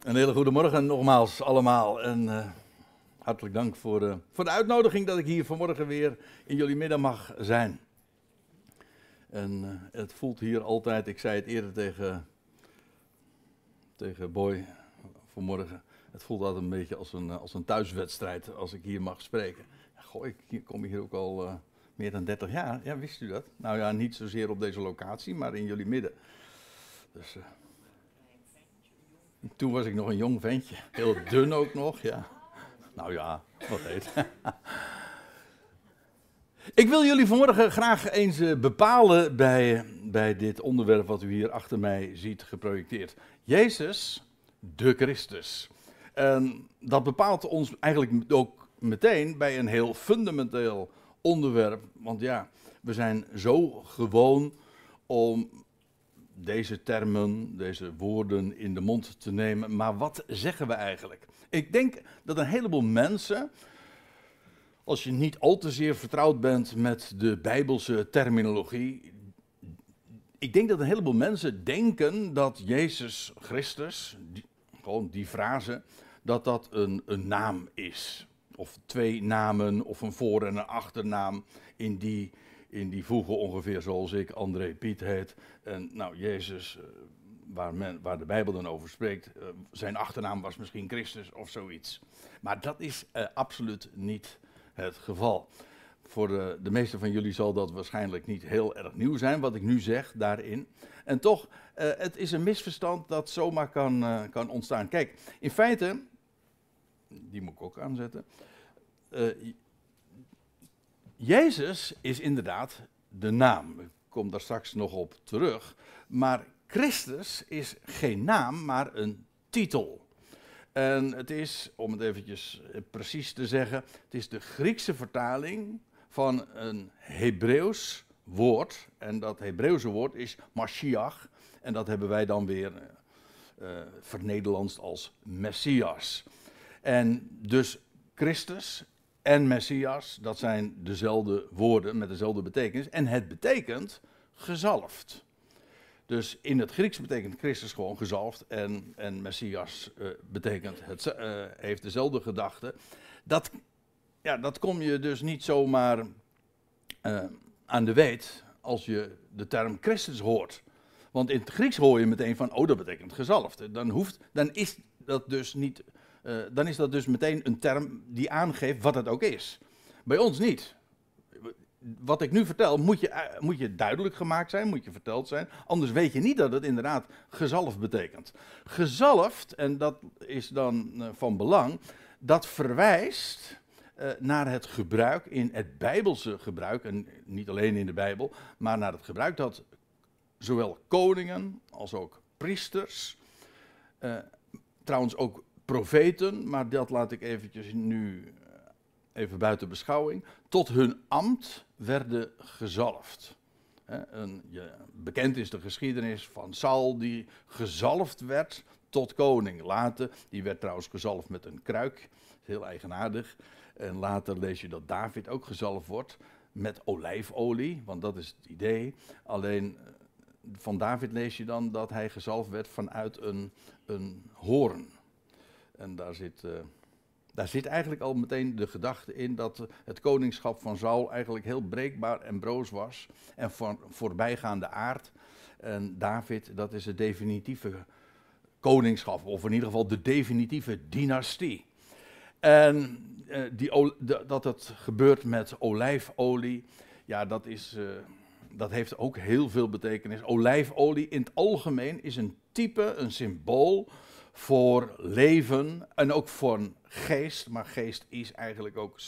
Een hele goede morgen nogmaals allemaal. En uh, hartelijk dank voor, uh, voor de uitnodiging dat ik hier vanmorgen weer in jullie midden mag zijn. En uh, het voelt hier altijd, ik zei het eerder tegen, tegen Boy vanmorgen. Het voelt altijd een beetje als een, als een thuiswedstrijd als ik hier mag spreken. Goh, ik kom hier ook al meer dan 30 jaar. Ja, wist u dat? Nou ja, niet zozeer op deze locatie, maar in jullie midden. Dus, toen was ik nog een jong ventje. Heel dun ook nog, ja. Nou ja, wat heet. ik wil jullie vanmorgen graag eens eh, bepalen bij, bij dit onderwerp wat u hier achter mij ziet geprojecteerd. Jezus, de Christus. En dat bepaalt ons eigenlijk ook meteen bij een heel fundamenteel onderwerp. Want ja, we zijn zo gewoon om deze termen, deze woorden in de mond te nemen. Maar wat zeggen we eigenlijk? Ik denk dat een heleboel mensen, als je niet al te zeer vertrouwd bent met de Bijbelse terminologie, ik denk dat een heleboel mensen denken dat Jezus Christus, gewoon die frase, dat dat een, een naam is. Of twee namen, of een voor- en een achternaam in die in die voegen ongeveer zoals ik, André Piet heet. En nou, Jezus, eh, waar, men, waar de Bijbel dan over spreekt, eh, zijn achternaam was misschien Christus of zoiets. Maar dat is uh, absoluut niet het geval. Voor de, de meeste van jullie zal dat waarschijnlijk niet heel erg nieuw zijn, wat ik nu zeg daarin. En toch, uh, het is een misverstand dat zomaar kan, kan ontstaan. Kijk, in feite, die moet ik ook aanzetten. Jezus is inderdaad de naam. Kom daar straks nog op terug. Maar Christus is geen naam, maar een titel. En het is, om het eventjes precies te zeggen, het is de Griekse vertaling van een Hebreeuws woord. En dat Hebreeuwse woord is Mashiach. En dat hebben wij dan weer uh, vernederlandst als Messias. En dus Christus en Messias, dat zijn dezelfde woorden met dezelfde betekenis. En het betekent gezalfd. Dus in het Grieks betekent Christus gewoon gezalfd en, en Messias uh, betekent het, uh, heeft dezelfde gedachte. Dat, ja, dat kom je dus niet zomaar uh, aan de weet als je de term Christus hoort. Want in het Grieks hoor je meteen van, oh dat betekent gezalfd. Dan, hoeft, dan is dat dus niet uh, dan is dat dus meteen een term die aangeeft wat het ook is. Bij ons niet. Wat ik nu vertel, moet je, uh, moet je duidelijk gemaakt zijn, moet je verteld zijn. Anders weet je niet dat het inderdaad gezalfd betekent. Gezalfd, en dat is dan uh, van belang, dat verwijst naar het gebruik, in het Bijbelse gebruik, en niet alleen in de Bijbel, maar naar het gebruik dat zowel koningen als ook priesters, trouwens ook profeten, maar dat laat ik eventjes nu eh, even buiten beschouwing, tot hun ambt werden gezalfd. Bekend is de geschiedenis van Saul die gezalfd werd tot koning. Later, die werd trouwens gezalfd met een kruik, heel eigenaardig. En later lees je dat David ook gezalfd wordt met olijfolie, want dat is het idee. Alleen eh, van David lees je dan dat hij gezalfd werd vanuit een, een hoorn. En daar zit, uh, daar zit eigenlijk al meteen de gedachte in dat het koningschap van Saul eigenlijk heel breekbaar en broos was. En van voorbijgaande aard. En David, dat is het definitieve koningschap, of in ieder geval de definitieve dynastie. En uh, die, dat het gebeurt met olijfolie, ja, dat, is, uh, dat heeft ook heel veel betekenis. Olijfolie in het algemeen is een type, een symbool voor leven en ook voor geest. Maar geest is eigenlijk ook.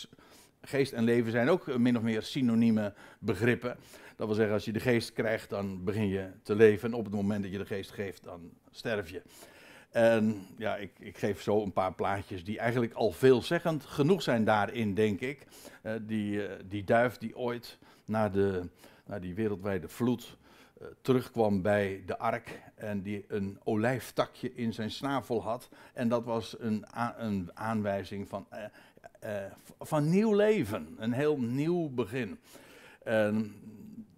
Geest en leven zijn ook min of meer synonieme begrippen. Dat wil zeggen, als je de geest krijgt, dan begin je te leven. En op het moment dat je de geest geeft, dan sterf je. En ja, ik, ik geef zo een paar plaatjes die eigenlijk al veelzeggend genoeg zijn daarin, denk ik. Uh, die, uh, die duif die ooit naar, de, naar die wereldwijde vloed terugkwam bij de ark en die een olijftakje in zijn snavel had. En dat was een, een aanwijzing van, uh, uh, van nieuw leven, een heel nieuw begin.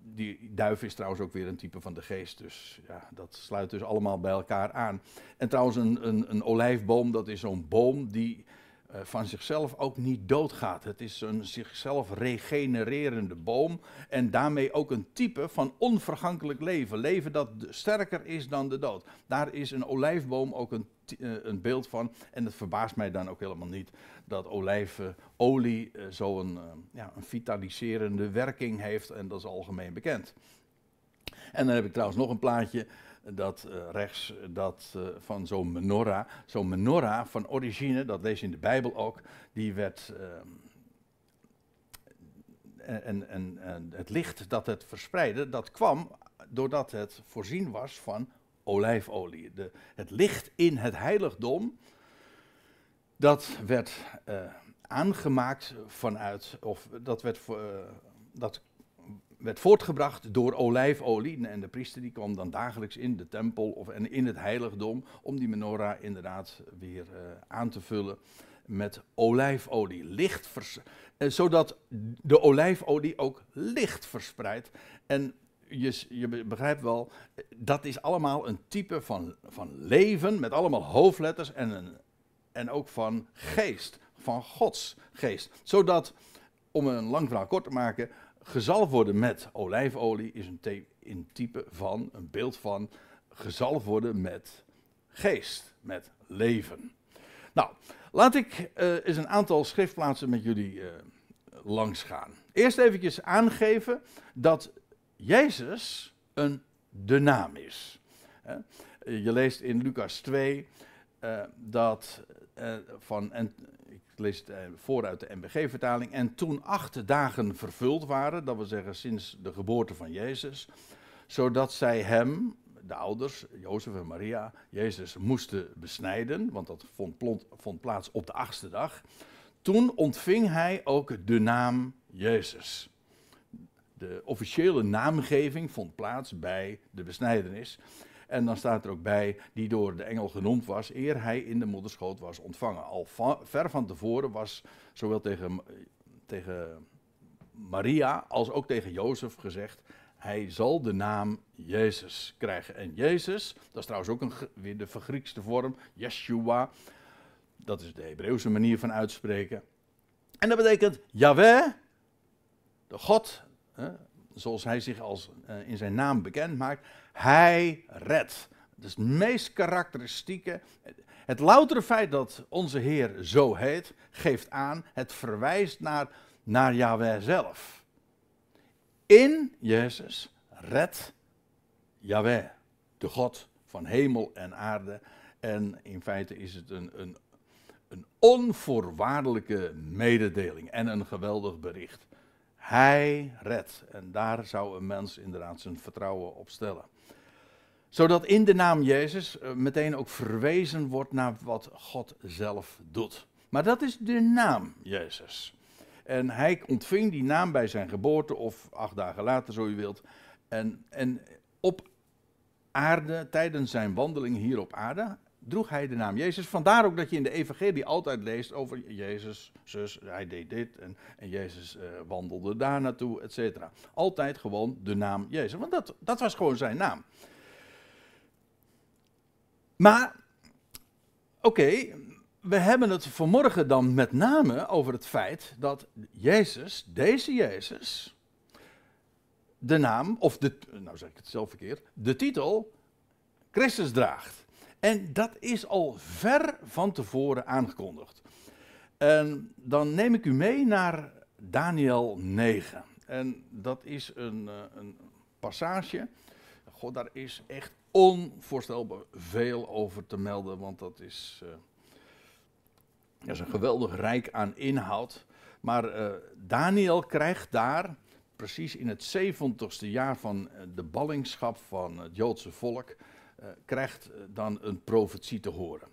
Die duif is trouwens ook weer een type van de geest. Dus ja, dat sluit dus allemaal bij elkaar aan. En trouwens, een, een, een olijfboom, dat is zo'n boom die eh, van zichzelf ook niet doodgaat. Het is een zichzelf regenererende boom en daarmee ook een type van onvergankelijk leven. Leven dat sterker is dan de dood. Daar is een olijfboom ook een, eh, een beeld van. En het verbaast mij dan ook helemaal niet dat olijfolie uh, zo'n ja, een vitaliserende werking heeft en dat is algemeen bekend. En dan heb ik trouwens nog een plaatje dat uh, rechts dat, uh, van zo'n menorah. Zo'n menorah van origine, dat lees je in de Bijbel ook, die werd. Uh, en, en, en, het licht dat het verspreidde, dat kwam doordat het voorzien was van olijfolie. De, het licht in het heiligdom, dat werd aangemaakt vanuit, of dat werd, dat werd voortgebracht door olijfolie. En de priester die kwam dan dagelijks in de tempel of en in het heiligdom om die menorah inderdaad weer uh, aan te vullen met olijfolie. Licht uh, zodat de olijfolie ook licht verspreidt. En je, je, begrijpt wel, dat is allemaal een type van, van leven met allemaal hoofdletters en, een, en ook van geest, van Gods geest. Zodat, om een lang verhaal kort te maken, gezalfd worden met olijfolie is een, een type van, een beeld van, gezalfd worden met geest, met leven. Nou, laat ik uh, eens een aantal schriftplaatsen met jullie uh, langs gaan. Eerst eventjes aangeven dat Jezus een de naam is. Je leest in Lucas 2 uh, eh, dat van, en ik lees het vooruit de MBG-vertaling. En toen acht dagen vervuld waren, dat wil zeggen sinds de geboorte van Jezus, zodat zij hem, de ouders, Jozef en Maria, Jezus moesten besnijden, want dat vond, vond plaats op de achtste dag. Toen ontving hij ook de naam Jezus. De officiële naamgeving vond plaats bij de besnijdenis. En dan staat er ook bij, die door de engel genoemd was, eer hij in de moederschoot was ontvangen. Al ver van tevoren was zowel tegen, tegen Maria als ook tegen Jozef gezegd, hij zal de naam Jezus krijgen. En Jezus, dat is trouwens ook een, weer de vergriekste vorm, Yeshua, dat is de Hebreeuwse manier van uitspreken. En dat betekent Yahweh, de God, hè, zoals hij zich als, uh, in zijn naam bekend maakt, hij redt. Dat is het meest karakteristieke. Het loutere feit dat onze Heer zo heet, geeft aan, het verwijst naar, naar Yahweh zelf. In Jezus redt Yahweh, de God van hemel en aarde. En in feite is het een, een, een onvoorwaardelijke mededeling en een geweldig bericht. Hij redt. En daar zou een mens inderdaad zijn vertrouwen op stellen. Zodat in de naam Jezus eh, meteen ook verwezen wordt naar wat God zelf doet. Maar dat is de naam Jezus. En hij ontving die naam bij zijn geboorte, of acht dagen later, zo u wilt. En, en op aarde, tijdens zijn wandeling hier op aarde, droeg hij de naam Jezus. Vandaar ook dat je in de evangelie altijd leest over Jezus, zus, hij deed dit en, en Jezus uh, wandelde daar naartoe, et cetera. Altijd gewoon de naam Jezus, want dat, dat was gewoon zijn naam. Maar, oké, we hebben het vanmorgen dan met name over het feit dat Jezus, deze Jezus, de naam, of de, nou zeg ik het zelf verkeerd, de titel Christus draagt. En dat is al ver van tevoren aangekondigd. En dan neem ik u mee naar Daniel 9. En dat is een, eh, een passage. God, daar is echt onvoorstelbaar veel over te melden, want dat is, uh, dat is een geweldig rijk aan inhoud. Maar uh, Daniel krijgt daar, precies in het 70ste jaar van de ballingschap van het Joodse volk, krijgt eh, dan een profetie te horen.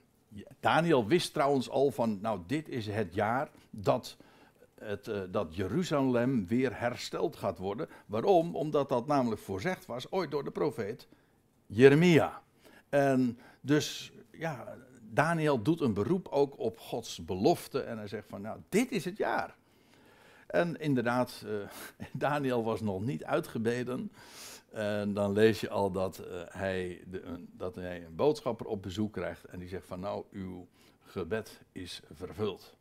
Daniel wist trouwens al van, nou dit is het jaar dat, het, dat Jeruzalem weer hersteld gaat worden. Waarom? Omdat dat namelijk voorzegd was ooit door de profeet Jeremia. En dus ja, Daniel doet een beroep ook op Gods belofte en hij zegt van, nou dit is het jaar. En inderdaad, uh, Daniel was nog niet uitgebeden. En dan lees je al dat, uh, hij de, dat hij een boodschapper op bezoek krijgt. En die zegt van nou, uw gebed is vervuld.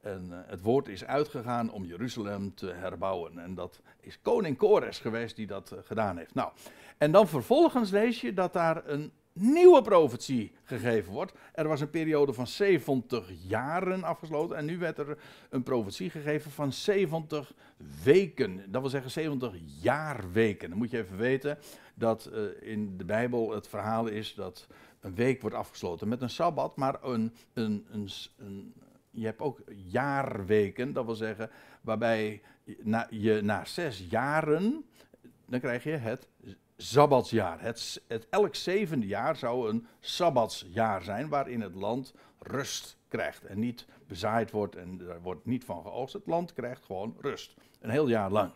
En uh, het woord is uitgegaan om Jeruzalem te herbouwen. En dat is koning Kores geweest die dat gedaan heeft. Nou, en dan vervolgens lees je dat daar een nieuwe profetie gegeven wordt. Er was een periode van 70 jaren afgesloten en nu werd er een profetie gegeven van 70 weken. Dat wil zeggen 70 jaarweken. Dan moet je even weten dat uh, in de Bijbel het verhaal is dat een week wordt afgesloten met een sabbat, maar een, een, een, een je hebt ook jaarweken, dat wil zeggen waarbij na, je na zes jaren, dan krijg je het Sabbatsjaar. Het, het, elk zevende jaar zou een Sabbatsjaar zijn waarin het land rust krijgt en niet bezaaid wordt en er wordt niet van geoogst. Het land krijgt gewoon rust, een heel jaar lang.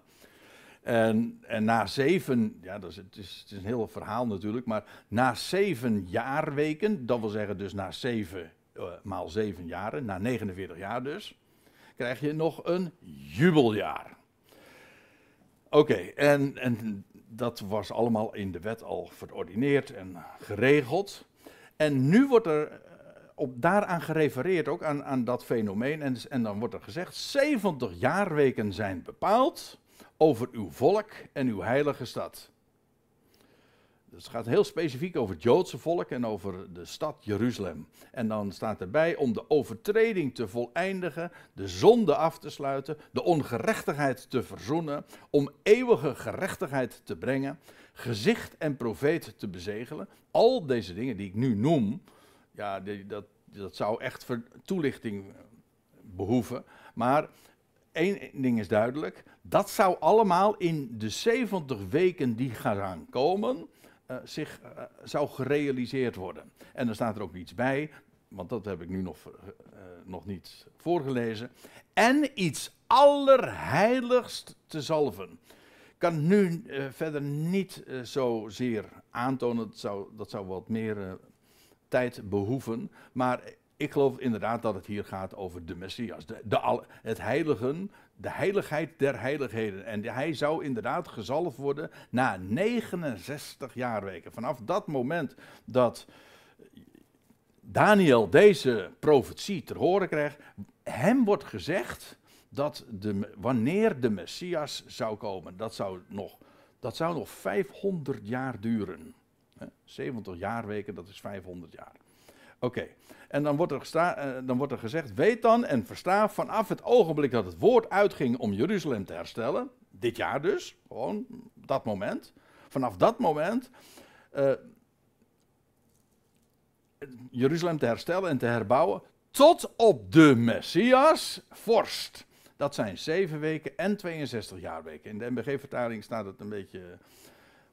En, en na zeven, ja, dat is, het, is, het is een heel verhaal natuurlijk, maar na zeven jaarweken, dat wil zeggen dus na zeven uh, maal zeven jaren, na 49 jaar dus, krijg je nog een jubeljaar. Oké, en, en dat was allemaal in de wet al verordineerd en geregeld. En nu wordt er eh, op daaraan gerefereerd, ook aan, aan dat fenomeen. En, en dan wordt er gezegd: 70 jaarweken zijn bepaald over uw volk en uw heilige stad. Dus het gaat heel specifiek over het Joodse volk en over de stad Jeruzalem. En dan staat erbij om de overtreding te voleindigen, de zonde af te sluiten, de ongerechtigheid te verzoenen, om eeuwige gerechtigheid te brengen, gezicht en profeet te bezegelen. Al deze dingen die ik nu noem, ja, dat, dat zou echt toelichting behoeven. Maar één ding is duidelijk, dat zou allemaal in de 70 weken die gaan komen uh, zich uh, zou gerealiseerd worden. En dan staat er ook iets bij, want dat heb ik nu nog, uh, nog niet voorgelezen. En iets allerheiligst te zalven. Ik kan nu verder niet zozeer aantonen, dat zou, dat zou wat meer tijd behoeven. Maar ik geloof inderdaad dat het hier gaat over de Messias. De, de, het heiligen, de heiligheid der heiligheden. En hij zou inderdaad gezalfd worden na 69 jaarweken. Vanaf dat moment dat Daniel deze profetie ter horen krijgt, hem wordt gezegd dat de, wanneer de Messias zou komen, dat zou nog, dat zou nog 500 jaar duren. 70 jaarweken, dat is 500 jaar. Oké, en dan wordt, er uh, dan wordt er gezegd: Weet dan en versta vanaf het ogenblik dat het woord uitging om Jeruzalem te herstellen, dit jaar dus, gewoon dat moment, vanaf dat moment, uh, Jeruzalem te herstellen en te herbouwen, tot op de Messias, vorst. Dat zijn zeven weken en 62 jaarweken. In de MBG-vertaling staat het een beetje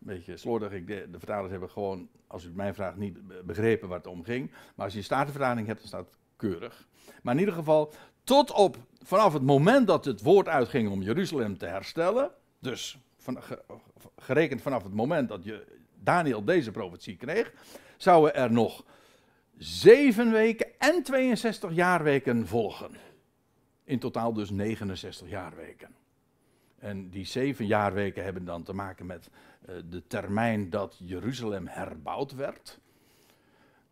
beetje slordig. De, de, vertalers hebben gewoon, als u het mij vraagt, niet begrepen waar het om ging. Maar als je een statenvertaling hebt, dan staat het keurig. Maar in ieder geval, tot op, vanaf het moment dat het woord uitging om Jeruzalem te herstellen, dus van, gerekend vanaf het moment dat je, Daniel deze profetie kreeg, zouden er nog zeven weken en 62 jaarweken volgen. In totaal dus 69 jaarweken. En die zeven jaarweken hebben dan te maken met uh, de termijn dat Jeruzalem herbouwd werd.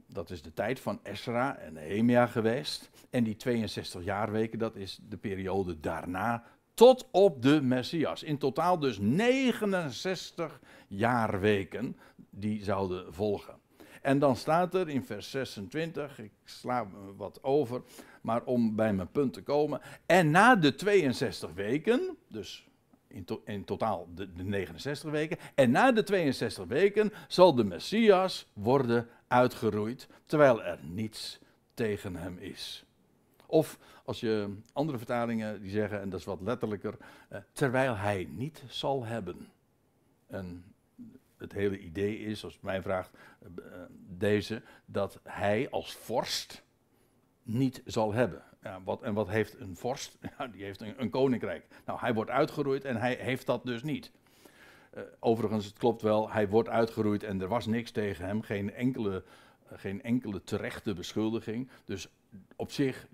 Dat is de tijd van Esra en Nehemia geweest. En die 62 jaarweken, dat is de periode daarna tot op de Messias. In totaal dus 69 jaarweken die zouden volgen. En dan staat er in vers 26, ik sla wat over, maar om bij mijn punt te komen. En na de 62 weken, dus in, to in totaal de, de, 69 weken. En na de 62 weken zal de Messias worden uitgeroeid, terwijl er niets tegen hem is. Of als je andere vertalingen die zeggen, en dat is wat letterlijker, eh, terwijl hij niet zal hebben. En het hele idee is, als mij vraagt, uh, deze, dat hij als vorst niet zal hebben. Wat, en wat heeft een vorst? Die heeft een, een, koninkrijk. Nou, hij wordt uitgeroeid en hij heeft dat dus niet. Uh, overigens, het klopt wel, hij wordt uitgeroeid en er was niks tegen hem, geen enkele, uh, geen enkele terechte beschuldiging. Dus op zich,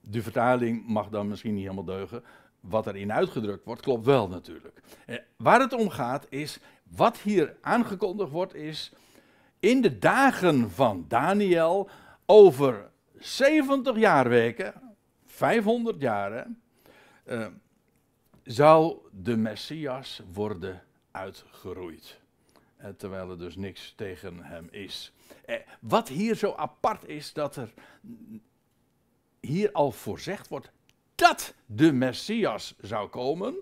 de vertaling mag dan misschien niet helemaal deugen. wat erin uitgedrukt wordt, klopt wel natuurlijk. Eh, waar het om gaat is, wat hier aangekondigd wordt, is in de dagen van Daniel over 70 jaarweken, 500 jaren, uh, zou de Messias worden uitgeroeid. Eh, terwijl er dus niks tegen hem is. Eh, wat hier zo apart is, dat er hier al voorzegd wordt dat de Messias zou komen.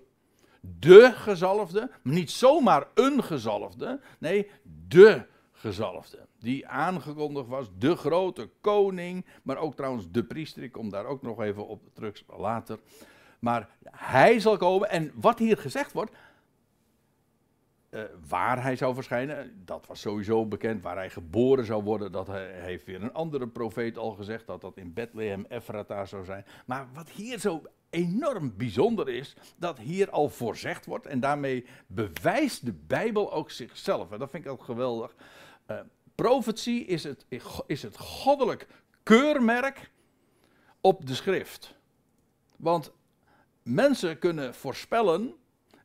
De gezalfde, niet zomaar een gezalfde, nee, de gezalfde. Die aangekondigd was, de grote koning, maar ook trouwens de priester. Ik kom daar ook nog even op terug later. Maar hij zal komen en wat hier gezegd wordt, uh, waar hij zou verschijnen, dat was sowieso bekend. Waar hij geboren zou worden, dat hij, heeft weer een andere profeet al gezegd, dat dat in Bethlehem Ephrata zou zijn. Maar wat hier zo enorm bijzonder is, dat hier al voorzegd wordt en daarmee bewijst de Bijbel ook zichzelf. En dat vind ik ook geweldig. Uh, profetie is het, is het goddelijk keurmerk op de schrift. Want mensen kunnen voorspellen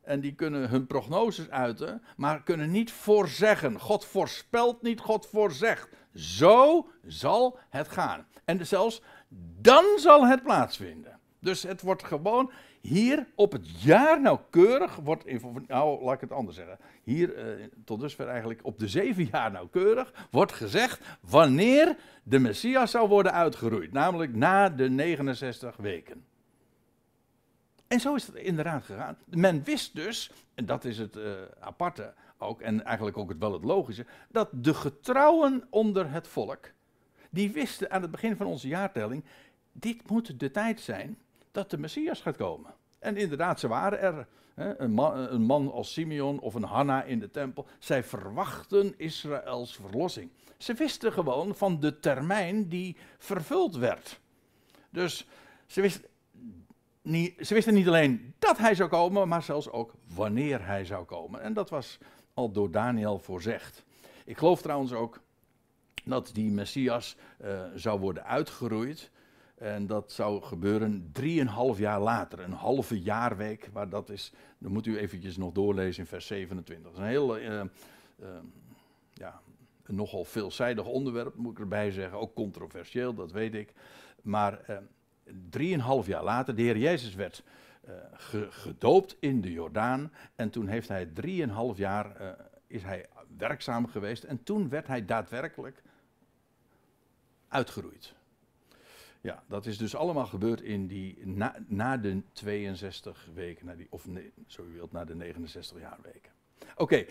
en die kunnen hun prognoses uiten, maar kunnen niet voorzeggen. God voorspelt niet, God voorzegt. Zo zal het gaan. En zelfs dan zal het plaatsvinden. Dus het wordt gewoon hier op het jaar nauwkeurig, wordt, nou laat ik het anders zeggen. Hier eh, tot dusver eigenlijk op de zeven jaar nauwkeurig wordt gezegd wanneer de Messias zou worden uitgeroeid. Namelijk na de 69 weken. En zo is het inderdaad gegaan. Men wist dus, en dat is het uh, aparte ook, en eigenlijk ook het, wel het logische, dat de getrouwen onder het volk, die wisten aan het begin van onze jaartelling, dit moet de tijd zijn dat de Messias gaat komen. En inderdaad, ze waren er. Hè, een, man, een man als Simeon of een Hanna in de tempel. Zij verwachten Israëls verlossing. Ze wisten gewoon van de termijn die vervuld werd. Dus ze wisten, niet, ze wisten niet alleen dat hij zou komen, maar zelfs ook wanneer hij zou komen. En dat was al door Daniel voorzegd. Ik geloof trouwens ook dat die Messias uh, zou worden uitgeroeid. En dat zou gebeuren drieënhalf jaar later, een halve jaarweek. Waar dat is, dan moet u eventjes nog doorlezen in vers 27. Dat is een heel, uh, uh, ja, een nogal veelzijdig onderwerp, moet ik erbij zeggen. Ook controversieel, dat weet ik. Maar drieënhalf jaar later, de Heer Jezus werd uh, gedoopt in de Jordaan. En toen heeft hij drieënhalf jaar, uh, is hij werkzaam geweest. En toen werd hij daadwerkelijk uitgeroeid. Ja, dat is dus allemaal gebeurd in die, na, de 62 weken, na die, of nee, zo u wilt, na de 69 jaar weken. Oké,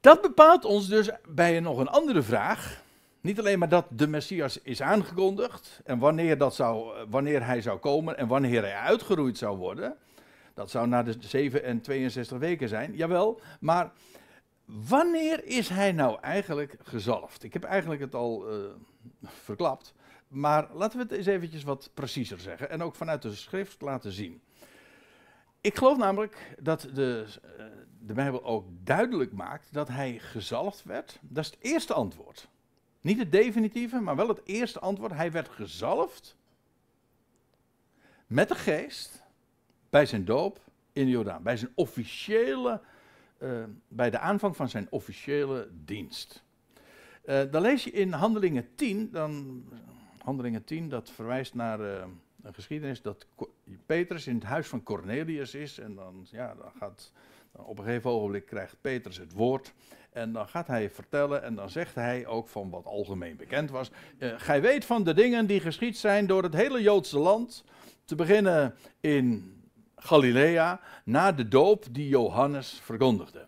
dat bepaalt ons dus bij nog een andere vraag. Niet alleen maar dat de Messias is aangekondigd en wanneer, dat zou, wanneer hij zou komen en wanneer hij uitgeroeid zou worden. Dat zou na de 7 en 62 weken zijn, jawel. Maar wanneer is hij nou eigenlijk gezalfd? Ik heb eigenlijk het al uh, verklapt. Maar laten we het eens eventjes wat preciezer zeggen en ook vanuit de schrift laten zien. Ik geloof namelijk dat de, uh, de Bijbel ook duidelijk maakt dat hij gezalfd werd. Dat is het eerste antwoord. Niet het definitieve, maar wel het eerste antwoord. Hij werd gezalfd met de geest bij zijn doop in de Jordaan. Bij zijn officiële, uh, bij de aanvang van zijn officiële dienst. Uh, dan lees je in Handelingen 10, dan, Handelingen 10, dat verwijst naar uh, een geschiedenis dat Petrus in het huis van Cornelius is. En dan, ja, dan gaat, op een gegeven ogenblik krijgt Petrus het woord. En dan gaat hij vertellen en dan zegt hij ook van wat algemeen bekend was. Uh, gij weet van de dingen die geschied zijn door het hele Joodse land. Te beginnen in Galilea, na de doop die Johannes verkondigde.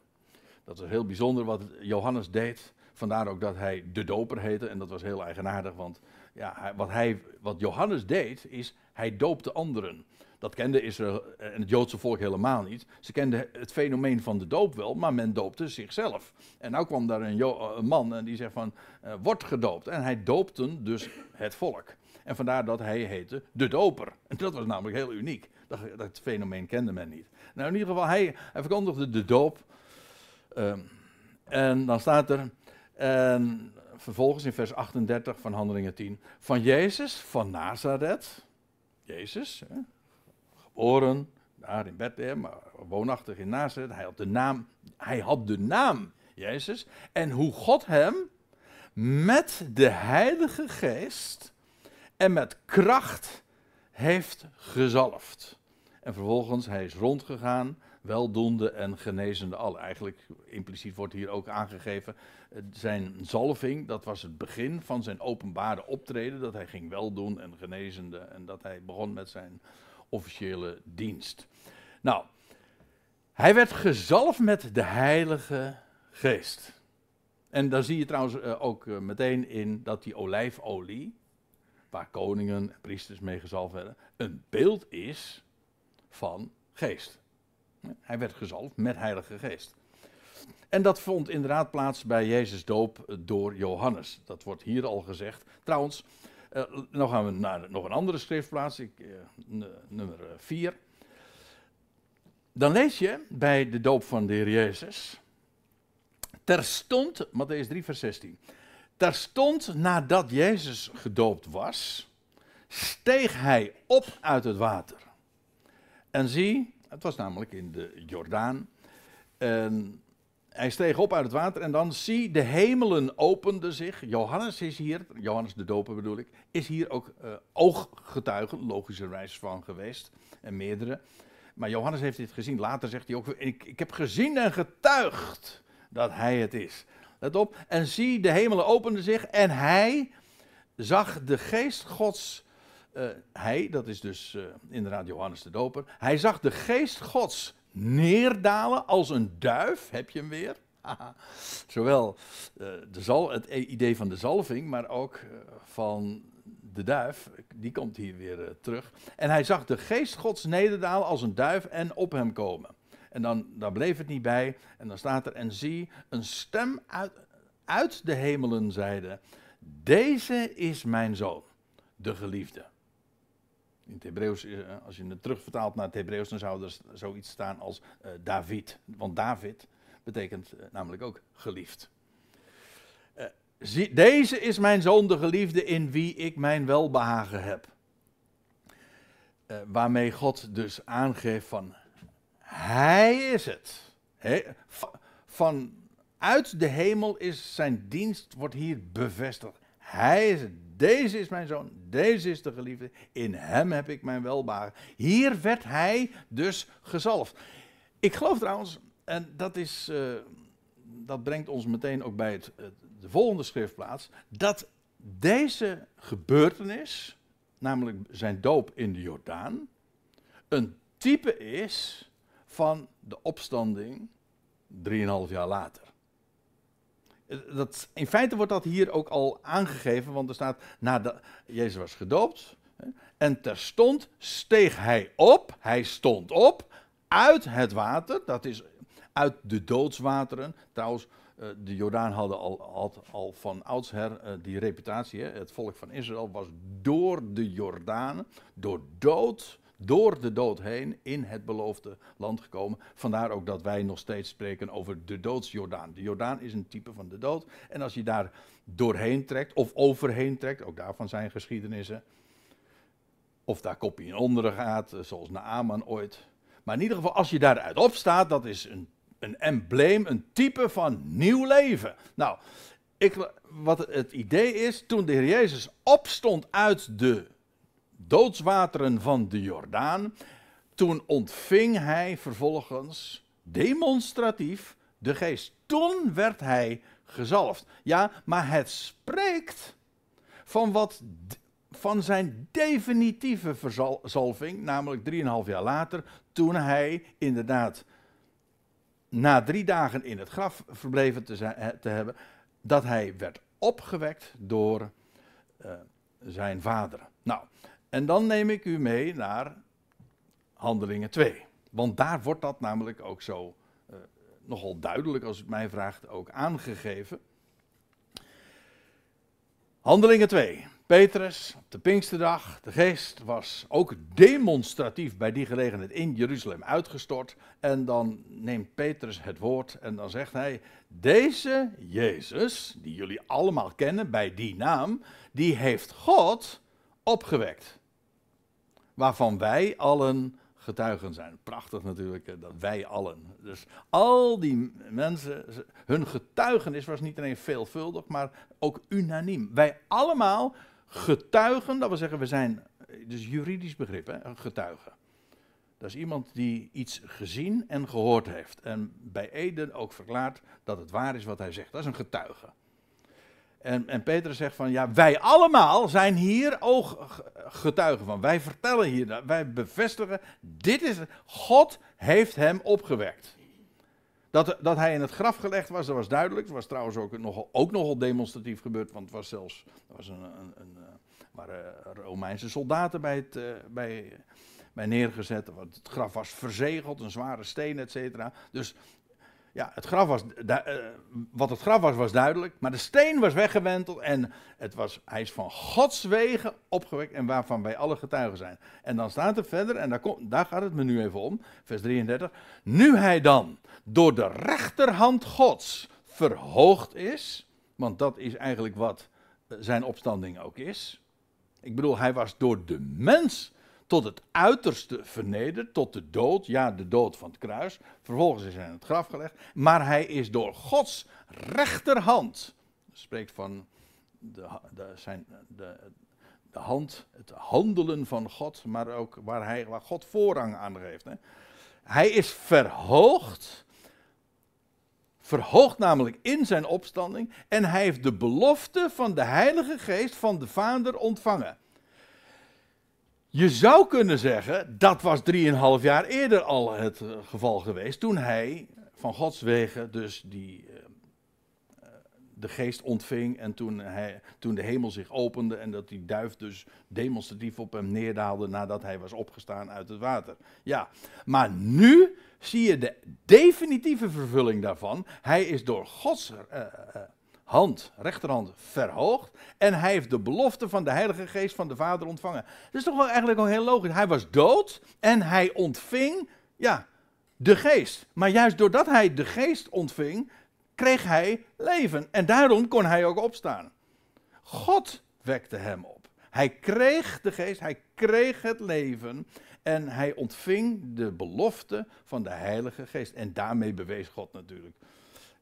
Dat is heel bijzonder wat Johannes deed. Vandaar ook dat hij de doper heette. En dat was heel eigenaardig, want ja, wat, hij, wat Johannes deed, is hij doopte anderen. Dat kende Israël en het Joodse volk helemaal niet. Ze kenden het fenomeen van de doop wel, maar men doopte zichzelf. En nou kwam daar een, man en die zegt van, uh, word gedoopt. En hij doopte dus het volk. En vandaar dat hij heette de doper. En dat was namelijk heel uniek. Dat, dat fenomeen kende men niet. Nou, in ieder geval, hij, verkondigde de doop. Uh, en dan staat er, en vervolgens in vers 38 van Handelingen 10, van Jezus van Nazareth. Jezus, geboren, daar in Bethlehem, woonachtig in Nazareth. Hij had de naam, hij had de naam Jezus. En hoe God hem met de Heilige Geest en met kracht heeft gezalfd. En vervolgens, hij is rondgegaan, weldoende en genezende al. Eigenlijk, impliciet wordt hier ook aangegeven, zijn zalving, dat was het begin van zijn openbare optreden, dat hij ging weldoen en genezende en dat hij begon met zijn officiële dienst. Nou, hij werd gezalfd met de Heilige Geest. En daar zie je trouwens eh, ook eh, meteen in dat die olijfolie, waar koningen en priesters mee gezalfd werden, een beeld is van geest. Hij werd gezalfd met Heilige Geest. En dat vond inderdaad plaats bij Jezus doop door Johannes. Dat wordt hier al gezegd. Trouwens, uh, nou gaan we naar nog een andere schriftplaats, ik, nummer 4. Dan lees je bij de doop van de Heer Jezus Terstond, Matthäus 3, vers 16. Terstond nadat Jezus gedoopt was, steeg hij op uit het water. En zie, het was namelijk in de Jordaan. En hij steeg op uit het water en dan zie, de hemelen openden zich. Johannes is hier, Johannes de doper bedoel ik, is hier ook uh, ooggetuige, logischerwijs van geweest. En meerdere. Maar Johannes heeft dit gezien. Later zegt hij ook, ik, ik heb gezien en getuigd dat hij het is. Let op. En zie, de hemelen openden zich en hij zag de geest Gods. Uh, hij, dat is dus uh, inderdaad Johannes de Doper. Hij zag de geest Gods neerdalen als een duif. Heb je hem weer? Zowel uh, de zal, het idee van de zalving, maar ook van de duif. Die komt hier weer terug. En hij zag de geest Gods nederdalen als een duif en op hem komen. En dan, daar bleef het niet bij. En dan staat er, en zie, een stem uit, uit de hemelen zeide, deze is mijn zoon, de geliefde. In het Hebreeuws, eh, als je het terugvertaalt naar het Hebreeuws, dan zou er zoiets staan als uh, David. Want David betekent uh, namelijk ook geliefd. Zie, deze is mijn zoon, de geliefde, in wie ik mijn welbehagen heb. waarmee God dus aangeeft van hij is het. vanuit de hemel is zijn dienst, wordt hier bevestigd. Hij is het. Deze is mijn zoon, deze is de geliefde, in hem heb ik mijn welbaar. Hier werd hij dus gezalfd. Ik geloof trouwens, en dat, is, uh, dat brengt ons meteen ook bij het, de volgende schriftplaats, dat deze gebeurtenis, namelijk zijn doop in de Jordaan, een type is van de opstanding 3,5 jaar later. Dat, in feite wordt dat hier ook al aangegeven, want er staat, nadat Jezus was gedoopt, en terstond steeg hij op, hij stond op, uit het water, dat is uit de doodswateren. Trouwens, eh, de Jordaan hadden al, al van oudsher uh, die reputatie. Het volk van Israël was door de Jordaan, door dood, door de dood heen in het beloofde land gekomen. Vandaar ook dat wij nog steeds spreken over de doodsjordaan. De Jordaan is een type van de dood. En als je daar doorheen trekt of overheen trekt, ook daarvan zijn geschiedenissen. Of daar kopje in onderen gaat, eh, zoals Naaman ooit. Maar in ieder geval, als je daaruit opstaat, dat is een, een embleem, een type van nieuw leven. Nou, ik, wat het idee is, toen de Heer Jezus opstond uit de doodswateren van de Jordaan. Toen ontving hij vervolgens demonstratief de geest. Toen werd hij gezalfd. Ja, maar het spreekt van, wat, van zijn definitieve verzalving, namelijk 3,5 jaar later, toen hij inderdaad na drie dagen in het graf verbleven te, zijn, te hebben, dat hij werd opgewekt door uh, zijn vader. Nou, en dan neem ik u mee naar Handelingen 2. Want daar wordt dat namelijk ook zo uh, nogal duidelijk, als het mij vraagt, ook aangegeven. Handelingen 2. Petrus, op de Pinksterdag, de geest was ook demonstratief bij die gelegenheid in Jeruzalem uitgestort. En dan neemt Petrus het woord en dan zegt hij, deze Jezus, die jullie allemaal kennen bij die naam, die heeft God opgewekt waarvan wij allen getuigen zijn. Prachtig natuurlijk, dat wij allen. Dus al die mensen, hun getuigenis was niet alleen veelvuldig, maar ook unaniem. Wij allemaal getuigen, dat wil zeggen, we zijn, dus juridisch begrip, hè, een getuige. Dat is iemand die iets gezien en gehoord heeft. En bij Eden ook verklaart dat het waar is wat hij zegt. Dat is een getuige. En, en Petrus zegt van, ja, wij allemaal zijn hier ooggetuigen van. Wij vertellen hier, wij bevestigen, dit is, God heeft hem opgewekt. Dat, dat hij in het graf gelegd was, dat was duidelijk. Het was trouwens ook nogal, ook nogal demonstratief gebeurd, want het was zelfs, er was een, een, een, eh, waren Romeinse soldaten bij, het, eh, bij, bij neergezet. Het graf was verzegeld, een zware steen, et cetera. Dus ja, het graf was, uh, wat het graf was, was duidelijk. Maar de steen was weggewenteld en het was, hij is van Gods wegen opgewekt en waarvan wij alle getuigen zijn. En dan staat er verder, en daar, daar gaat het me nu even om, vers 33. Nu hij dan door de rechterhand Gods verhoogd is, want dat is eigenlijk wat eh, zijn opstanding ook is. Ik bedoel, hij was door de mens tot het uiterste vernederd, tot de dood, ja, de dood van het kruis. Vervolgens is hij in het graf gelegd, maar hij is door Gods rechterhand, spreekt van de, zijn, de, de hand, het handelen van God, maar ook waar, hij, God voorrang aan geeft. Hè. Hij is verhoogd, verhoogd namelijk in zijn opstanding, en hij heeft de belofte van de Heilige Geest van de Vader ontvangen. Je zou kunnen zeggen, dat was drieënhalf jaar eerder al het eh, geval geweest, toen hij van Gods wegen dus die, uh, de geest ontving en toen, hij, toen de hemel zich opende en dat die duif dus demonstratief op hem neerdaalde nadat hij was opgestaan uit het water. Ja, maar nu zie je de definitieve vervulling daarvan. Hij is door Gods uh, hand, rechterhand, verhoogd. En hij heeft de belofte van de Heilige Geest van de Vader ontvangen. Dat is toch wel eigenlijk al heel logisch. Hij was dood en hij ontving, ja, de Geest. Maar juist doordat hij de Geest ontving, kreeg hij leven. En daarom kon hij ook opstaan. God wekte hem op. Hij kreeg de Geest, hij kreeg het leven. En hij ontving de belofte van de Heilige Geest. En daarmee bewees God natuurlijk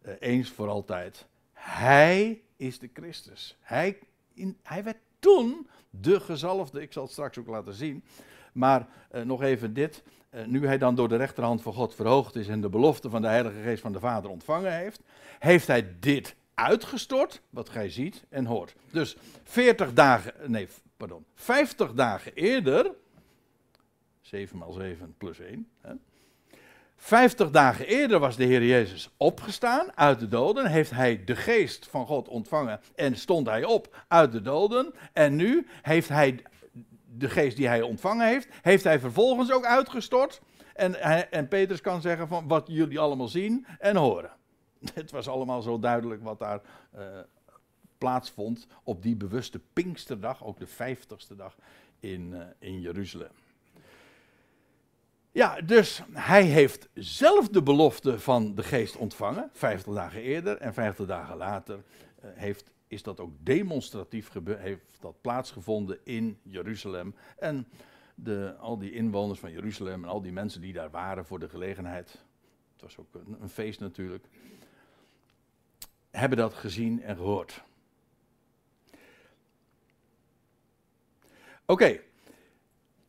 eh, eens voor altijd hij is de Christus. Hij, in, hij werd toen de gezalfde. Ik zal het straks ook laten zien. Maar uh, nog even dit. Uh, nu hij dan door de rechterhand van God verhoogd is en de belofte van de Heilige Geest van de Vader ontvangen heeft, heeft hij dit uitgestort, wat gij ziet en hoort. Dus 40 dagen, nee, pardon, 50 dagen eerder, 7 maal 7 plus 1, hè, Vijftig dagen eerder was de Heer Jezus opgestaan uit de doden. Heeft hij de geest van God ontvangen en stond hij op uit de doden. En nu heeft hij de geest die hij ontvangen heeft, heeft hij vervolgens ook uitgestort. En, en Petrus kan zeggen van wat jullie allemaal zien en horen. Het was allemaal zo duidelijk wat daar uh, plaatsvond op die bewuste Pinksterdag, ook de vijftigste dag in, uh, in Jeruzalem. Ja, dus hij heeft zelf de belofte van de geest ontvangen, 50 dagen eerder en 50 dagen later uh, heeft, is dat ook demonstratief heeft dat plaatsgevonden in Jeruzalem. En de, al die inwoners van Jeruzalem en al die mensen die daar waren voor de gelegenheid, het was ook een, een feest natuurlijk, hebben dat gezien en gehoord. Oké,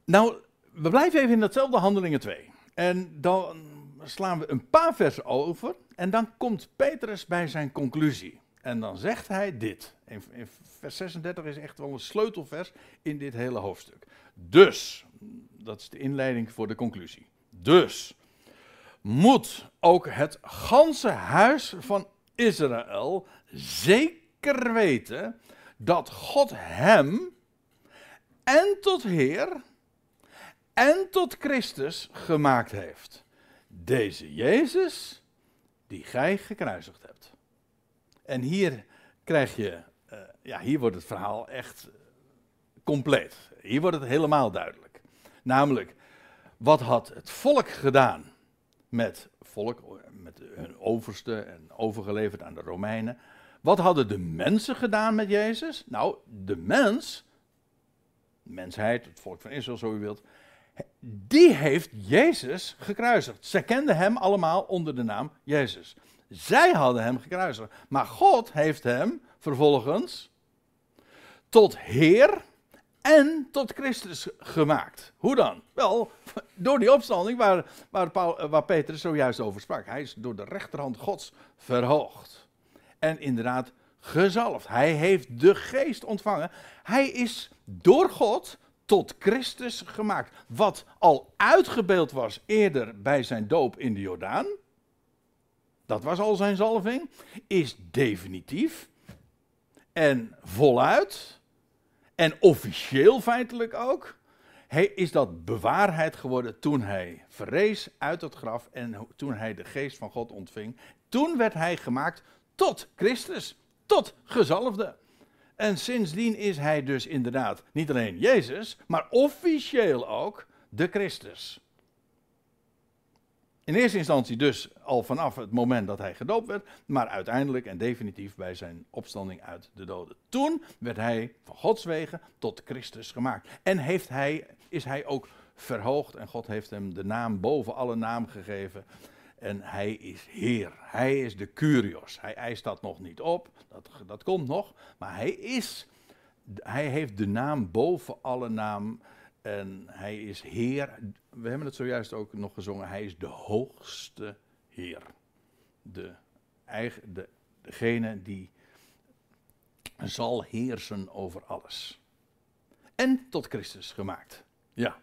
nou we blijven even in datzelfde Handelingen 2. En dan slaan we een paar versen over. En dan komt Petrus bij zijn conclusie. En dan zegt hij dit. In, vers 36 is echt wel een sleutelvers in dit hele hoofdstuk. Dus, dat is de inleiding voor de conclusie. Dus moet ook het ganse huis van Israël zeker weten dat God hem en tot Heer en tot Christus gemaakt heeft. Deze Jezus die gij gekruisigd hebt. En hier krijg je, uh, ja, hier wordt het verhaal echt compleet. Hier wordt het helemaal duidelijk. Namelijk, wat had het volk gedaan met volk, met hun overste en overgeleverd aan de Romeinen? Wat hadden de mensen gedaan met Jezus? Nou, de mens, mensheid, het volk van Israël, zo u wilt, die heeft Jezus gekruisigd. Zij kenden hem allemaal onder de naam Jezus. Zij hadden hem gekruisigd. Maar God heeft hem vervolgens tot Heer en tot Christus gemaakt. Hoe dan? Wel, door die opstanding waar, waar, Paul, waar Petrus zojuist over sprak. Hij is door de rechterhand Gods verhoogd. En inderdaad gezalfd. Hij heeft de geest ontvangen. Hij is door God tot Christus gemaakt. Wat al uitgebeeld was eerder bij zijn doop in de Jordaan. Dat was al zijn zalving. Is definitief. En voluit. En officieel feitelijk ook. Hij is dat bewaarheid geworden toen hij verrees uit het graf en toen hij de geest van God ontving. Toen werd hij gemaakt tot Christus, tot gezalfde. En sindsdien is hij dus inderdaad niet alleen Jezus, maar officieel ook de Christus. In eerste instantie dus al vanaf het moment dat hij gedoopt werd, maar uiteindelijk en definitief bij zijn opstanding uit de doden. Toen werd hij van Gods wegen tot Christus gemaakt. En heeft hij, is hij ook verhoogd en God heeft hem de naam boven alle naam gegeven. En hij is Heer. Hij is de Curios. Hij eist dat nog niet op. Dat, dat komt nog. Maar hij is. Hij heeft de naam boven alle naam. En hij is Heer. We hebben het zojuist ook nog gezongen. Hij is de hoogste Heer. De, de, degene die zal heersen over alles. En tot Christus gemaakt. Ja.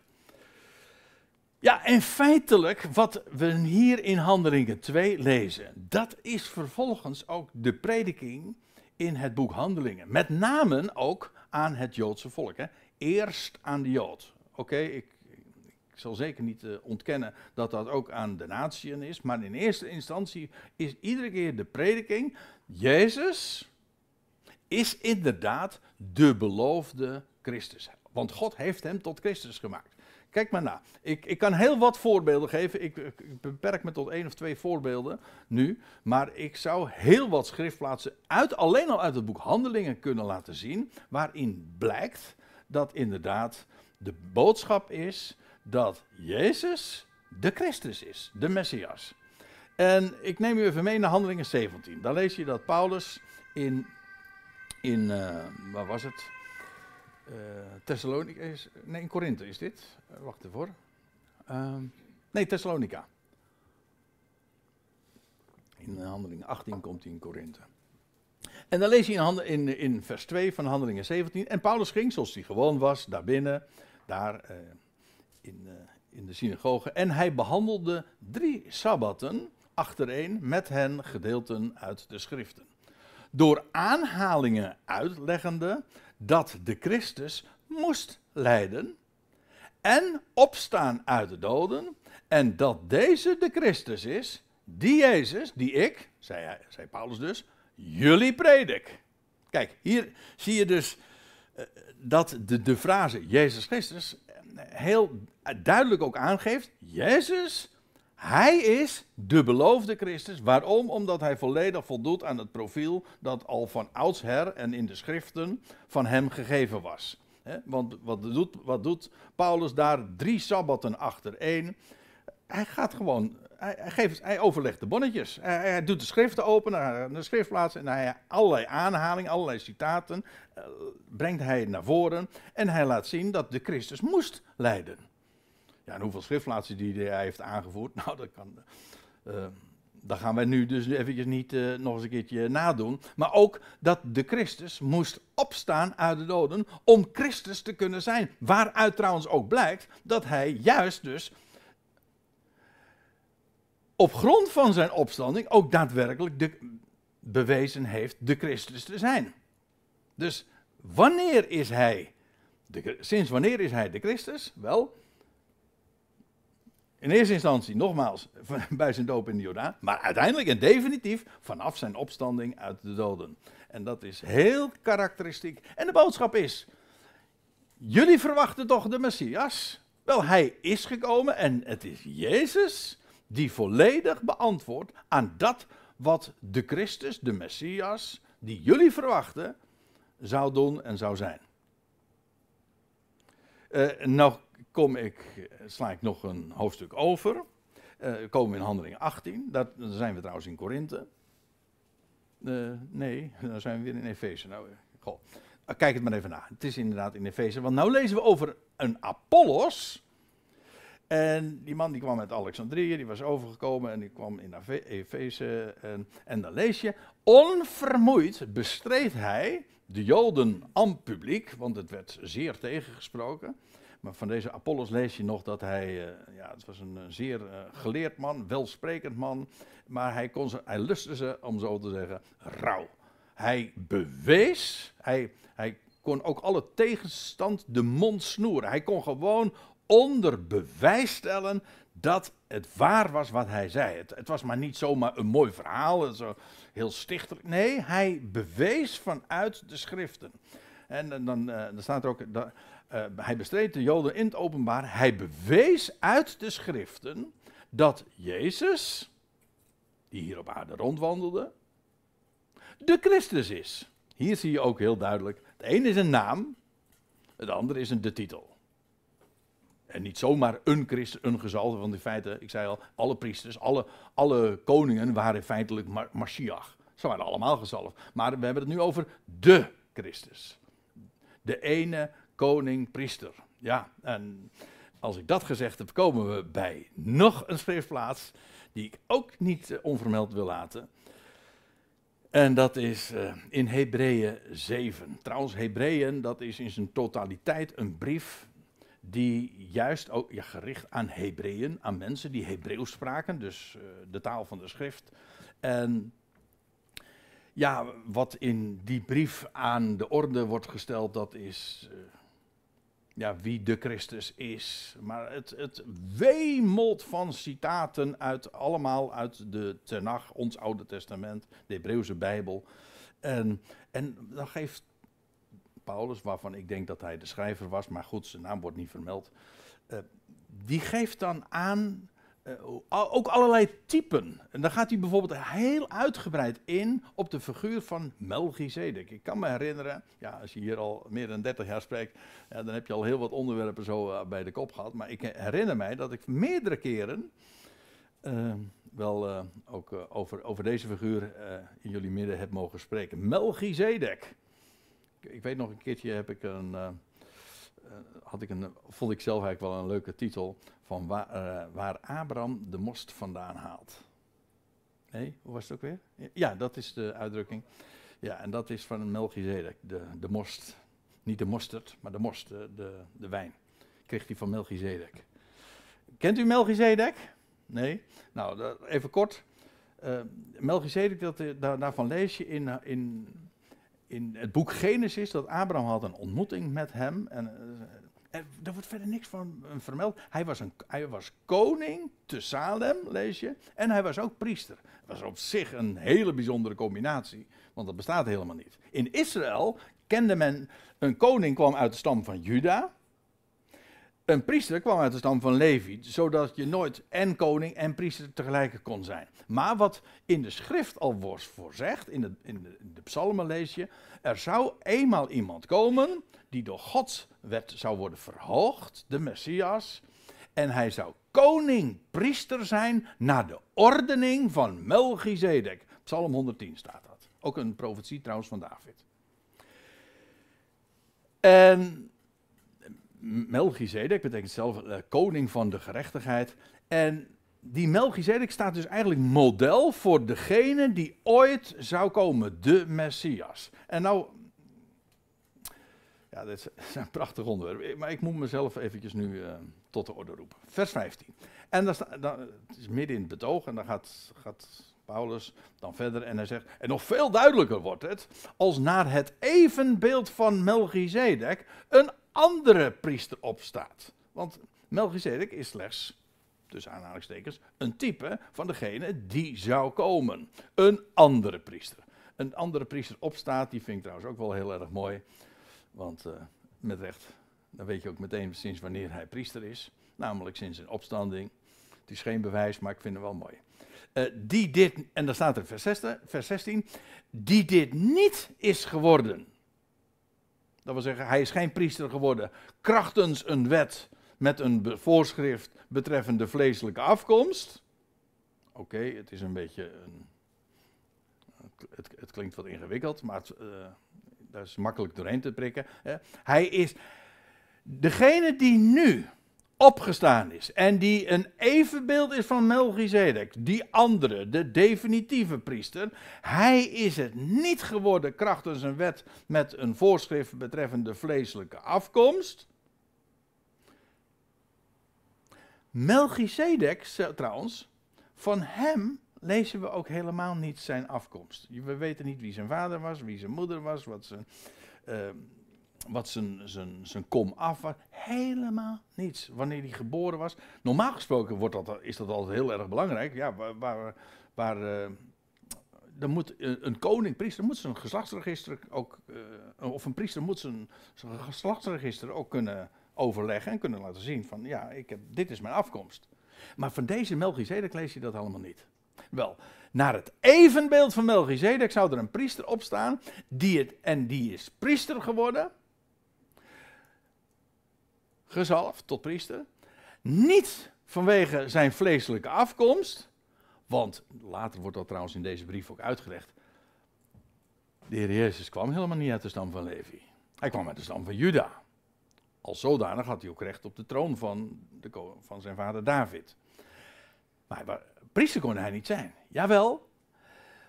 Ja, en feitelijk, wat we hier in Handelingen 2 lezen, dat is vervolgens ook de prediking in het boek Handelingen. Met name ook aan het Joodse volk. Hè. Eerst aan de Jood. Oké, ik, ik, zal zeker niet uh, ontkennen dat dat ook aan de natieën is, maar in eerste instantie is iedere keer de prediking, Jezus is inderdaad de beloofde Christus. Want God heeft hem tot Christus gemaakt. Kijk maar na. Ik, ik kan heel wat voorbeelden geven. Ik, ik, beperk me tot één of twee voorbeelden nu. Maar ik zou heel wat schriftplaatsen uit, alleen al uit het boek Handelingen kunnen laten zien. Waarin blijkt dat inderdaad de boodschap is dat Jezus de Christus is, de Messias. En ik neem u even mee naar Handelingen 17. Daar lees je dat Paulus in, in uh, waar was het? Uh. Nee, in Korinthe is dit. Uh, wacht even uh, nee, Thessalonica. In handeling 18 komt hij in Korinthe. En dan lees je in, in, vers 2 van handelingen 17. En Paulus ging, zoals hij gewoon was, daar binnen, daar uh, in, in de synagoge. En hij behandelde drie sabbatten achtereen met hen gedeelten uit de schriften. Door aanhalingen uitleggende dat de Christus moest lijden en opstaan uit de doden en dat deze de Christus is, die Jezus, die ik, zei, hij, zei Paulus dus, jullie predik. Kijk, hier zie je dus uh, dat de, de frase Jezus Christus heel duidelijk ook aangeeft, Jezus hij is de beloofde Christus. Waarom? Omdat hij volledig voldoet aan het profiel dat al van oudsher en in de schriften van hem gegeven was. want wat doet, wat doet Paulus daar? Drie sabbatten achter één. Hij gaat gewoon, hij, geeft, hij overlegt de bonnetjes. Hij, doet de schriften open, de schriftplaatsen en hij allerlei aanhalingen, allerlei citaten uh, brengt hij naar voren. En hij laat zien dat de Christus moest lijden. Ja, en hoeveel schriftplaatsen die hij heeft aangevoerd, nou, dat kan. Uh, gaan wij nu dus eventjes niet uh, nog eens een keertje nadoen. Maar ook dat de Christus moest opstaan uit de doden om Christus te kunnen zijn. Waaruit trouwens ook blijkt dat hij juist dus op grond van zijn opstanding ook daadwerkelijk de, bewezen heeft de Christus te zijn. Dus wanneer is hij, de, sinds wanneer is hij de Christus? Wel, in eerste instantie, nogmaals, bij zijn doop in de Jordaan. Maar uiteindelijk en definitief vanaf zijn opstanding uit de doden. En dat is heel karakteristiek. En de boodschap is: jullie verwachten toch de Messias? Wel, hij is gekomen en het is Jezus die volledig beantwoordt aan dat wat de Christus, de Messias, die jullie verwachten, zou doen en zou zijn. Uh, nou kom ik, sla ik nog een hoofdstuk over. Uh, komen we in Handelingen 18. Dat, dan zijn we trouwens in Korinthe. Uh, nee, dan zijn we weer in Efeze. Nou. Kijk het maar even na. Het is inderdaad in Efeze. Want nu lezen we over een Apollos. En die man die kwam uit Alexandrië, die was overgekomen en die kwam in Efeze. En, en dan lees je, onvermoeid bestreed hij de Joden aan publiek, want het werd zeer tegengesproken. Maar van deze Apollos lees je nog dat hij, uh, ja, het was een zeer uh, geleerd man, welsprekend man, maar hij, kon ze, hij lustte ze, om zo te zeggen, rauw. Hij bewees, hij, hij kon ook alle tegenstand de mond snoeren. Hij kon gewoon onder bewijs stellen dat het waar was wat hij zei. Het, het was maar niet zomaar een mooi verhaal, zo heel stichtelijk. Nee, hij bewees vanuit de schriften. En, dan, uh, dan staat er ook, dat, uh, hij bestreed de Joden in het openbaar. Hij bewees uit de schriften dat Jezus, die hier op aarde rondwandelde, de Christus is. Hier zie je ook heel duidelijk, het een is een naam, het andere is een de titel. En niet zomaar een christen, een gezalde, want in feite, ik zei al, alle priesters, alle, alle koningen waren feitelijk Mashiach. Ze waren allemaal gezalfd. Maar we hebben het nu over de Christus. De ene koning, priester. Ja, en als ik dat gezegd heb, komen we bij nog een schriftplaats die ik ook niet uh, onvermeld wil laten. En dat is uh, in Hebreeën 7. Trouwens, Hebreeën, dat is in zijn totaliteit een brief die juist ook ja, gericht aan Hebreeën, aan mensen die Hebreeuws spraken, dus uh, de taal van de schrift. En ja, wat in die brief aan de orde wordt gesteld, dat is uh, ja, wie de Christus is. Maar het, het wemelt van citaten uit, allemaal uit de Tenach, ons Oude Testament, de Hebreeuwse Bijbel. En, en dan geeft Paulus, waarvan ik denk dat hij de schrijver was, maar goed, zijn naam wordt niet vermeld. Uh, die geeft dan aan ook allerlei typen. En dan gaat hij bijvoorbeeld heel uitgebreid in op de figuur van Melchizedek. Ik kan me herinneren, ja, als je hier al meer dan 30 jaar spreekt, dan heb je al heel wat onderwerpen zo uh, bij de kop gehad. Maar ik herinner mij dat ik meerdere keren wel ook over, over deze figuur in jullie midden heb mogen spreken. Melchizedek ik weet nog een keertje heb ik een, had ik een, vond ik zelf eigenlijk wel een leuke titel van waar, uh, waar Abraham de most vandaan haalt. Nee, hoe was het ook weer? Ja, dat is de uitdrukking. Ja, en dat is van Melchizedek, de, de most. Niet de mosterd, maar de most, de, de, de wijn. Kreeg hij van Melchizedek. Kent u Melchizedek? Nee? Nou, even kort. Uh, Melchizedek, dat, daar, daarvan lees je in, in in het boek Genesis dat Abraham had een ontmoeting met hem. En, eh, en er wordt verder niks van vermeld. Hij was, een, hij was koning te Salem, lees je. En hij was ook priester. Dat was op zich een hele bijzondere combinatie. Want dat bestaat helemaal niet. In Israël kende men. Een koning kwam uit de stam van Juda. Een priester kwam uit de stam van Levi, zodat je nooit en koning en priester tegelijk kon zijn. Maar wat in de schrift al wordt voorzegd, in de, in de, psalmen lees je, er zou eenmaal iemand komen die door Gods wet zou worden verhoogd, de Messias. En hij zou koning, priester zijn naar de ordening van Melchizedek. Psalm 110 staat dat. Ook een profetie trouwens van David. En Melchizedek betekent zelf uh, koning van de gerechtigheid. En die Melchizedek staat dus eigenlijk model voor degene die ooit zou komen, de Messias. En nou, ja, dat is een prachtig onderwerp, maar ik moet mezelf eventjes nu uh, tot de orde roepen. Vers 15. En dan, het is midden in het betoog en dan gaat, gaat Paulus dan verder en hij zegt, en nog veel duidelijker wordt het, als naar het evenbeeld van Melchizedek een andere priester opstaat. Want Melchizedek is slechts, tussen aanhalingstekens, een type van degene die zou komen. Een andere priester. Een andere priester opstaat, die vind ik trouwens ook wel heel erg mooi. Want uh, met recht, dan weet je ook meteen sinds wanneer hij priester is. Namelijk sinds zijn opstanding. Het is geen bewijs, maar ik vind het wel mooi. Uh, die dit, en dan staat er vers 16, vers 16, die dit niet is geworden dat wil zeggen, hij is geen priester geworden krachtens een wet met een voorschrift betreffende vleeselijke afkomst. Oké, het is een beetje een, het, het, klinkt wat ingewikkeld, maar het, uh, daar is makkelijk doorheen te prikken. Hè. Hij is degene die nu opgestaan is en die een evenbeeld is van Melchizedek, die andere, de definitieve priester, hij is het niet geworden krachtens een wet met een voorschrift betreffende vleeselijke afkomst. Melchizedek, trouwens, van hem lezen we ook helemaal niet zijn afkomst. We weten niet wie zijn vader was, wie zijn moeder was, wat zijn, wat zijn, zijn, zijn kom af was. Helemaal niets. Wanneer hij geboren was. Normaal gesproken wordt dat, is dat altijd heel erg belangrijk. Ja, waar, waar, uh, dan moet een koning, priester, moet zijn geslachtsregister ook, uh, of een priester moet zijn, zijn geslachtsregister ook kunnen overleggen en kunnen laten zien van, ja, ik heb, dit is mijn afkomst. Maar van deze Melchizedek lees je dat allemaal niet. Wel, naar het evenbeeld van Melchizedek zou er een priester opstaan, die het, en die is priester geworden, gezalfd tot priester, niet vanwege zijn vleeselijke afkomst, want later wordt dat trouwens in deze brief ook uitgelegd. De Heer Jezus kwam helemaal niet uit de stam van Levi. Hij kwam uit de stam van Juda. Als zodanig had hij ook recht op de troon van, de, van zijn vader David. Maar priester kon hij niet zijn. Jawel.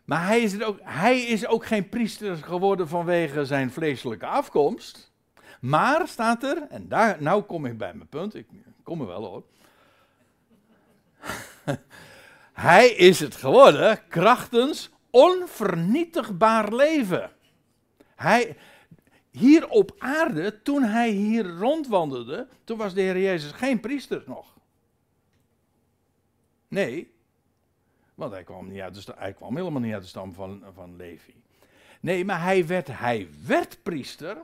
Maar hij is, ook, hij is ook geen priester geworden vanwege zijn vleeselijke afkomst. Maar staat er, en daar, nou kom ik bij mijn punt, ik kom er wel hoor. hij is het geworden krachtens onvernietigbaar leven. Hij, hier op aarde, toen hij hier rondwandelde, toen was de Heer Jezus geen priester nog. Nee, want hij kwam, niet uit de, hij kwam helemaal niet uit de stam van, van Levi. Nee, maar hij werd, hij werd priester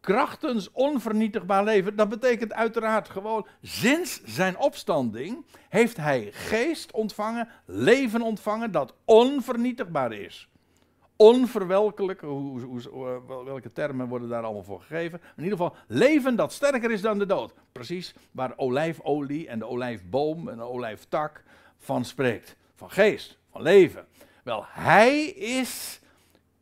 krachtens onvernietigbaar leven. Dat betekent uiteraard gewoon, sinds zijn opstanding heeft hij geest ontvangen, leven ontvangen dat onvernietigbaar is. Onverwelkelijk, hoe, welke termen worden daar allemaal voor gegeven? In ieder geval, leven dat sterker is dan de dood. Precies waar olijfolie en de olijfboom en de olijftak van spreekt. Van geest, van leven. Wel, hij is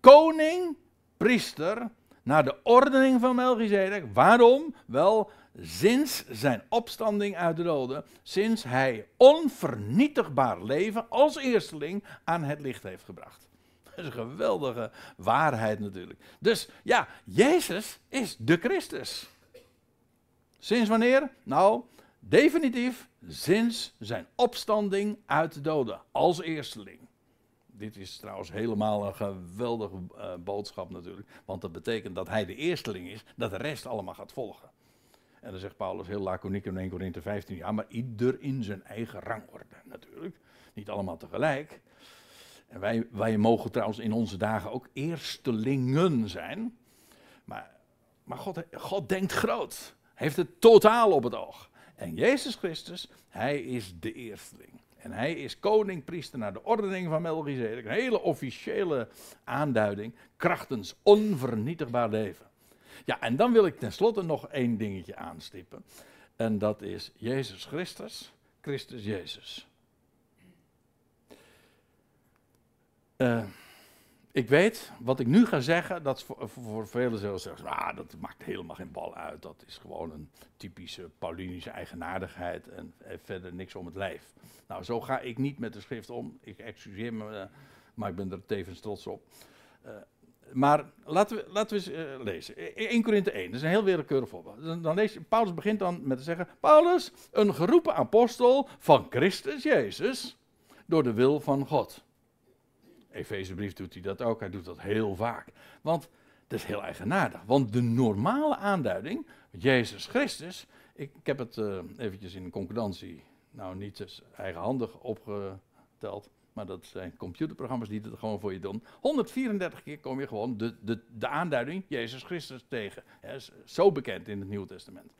koning, priester, naar de ordening van Melchizedek. Waarom? Wel, sinds zijn opstanding uit de doden, sinds hij onvernietigbaar leven als eersteling aan het licht heeft gebracht. Dat is een geweldige waarheid natuurlijk. Dus ja, Jezus is de Christus. Sinds wanneer? Nou, definitief sinds zijn opstanding uit de doden als eersteling. Dit is trouwens helemaal een geweldige uh, boodschap natuurlijk. Want dat betekent dat hij de eersteling is, dat de rest allemaal gaat volgen. En dan zegt Paulus heel laconiek in 1 Korinthe 15, ja, maar ieder in zijn eigen rangorde natuurlijk. Niet allemaal tegelijk. En wij, wij mogen trouwens in onze dagen ook eerstelingen zijn. Maar, maar God, God denkt groot. Heeft het totaal op het oog. En Jezus Christus, hij is de eersteling. En hij is koning, priester naar de ordening van Melchizedek. Een hele officiële aanduiding. Krachtens onvernietigbaar leven. Ja, en dan wil ik tenslotte nog één dingetje aanstippen. En dat is Jezus Christus, Christus Jezus. Uh, ik weet, wat ik nu ga zeggen, dat voor, voor velen zullen zeggen, ah, dat maakt helemaal geen bal uit. Dat is gewoon een typische Paulinische eigenaardigheid en verder niks om het lijf. Nou, zo ga ik niet met de schrift om. Ik excuseer me, eh, maar ik ben er tevens trots op. Uh, maar laten we, laten we eens uh, lezen. 1 Korinthe 1, dat is een heel willekeurig voorbeeld. Dan, dan Paulus begint dan met te zeggen, Paulus, een geroepen apostel van Christus Jezus, door de wil van God. Efezebrief doet hij dat ook, hij doet dat heel vaak. Want dat is heel eigenaardig. Want de normale aanduiding, Jezus Christus, ik, heb het uh, eventjes in concordantie, nou niet dus eigenhandig opgeteld, maar dat zijn computerprogramma's die het gewoon voor je doen. 134 keer kom je gewoon de, de, de aanduiding Jezus Christus tegen. Zo bekend in het Nieuwe Testament.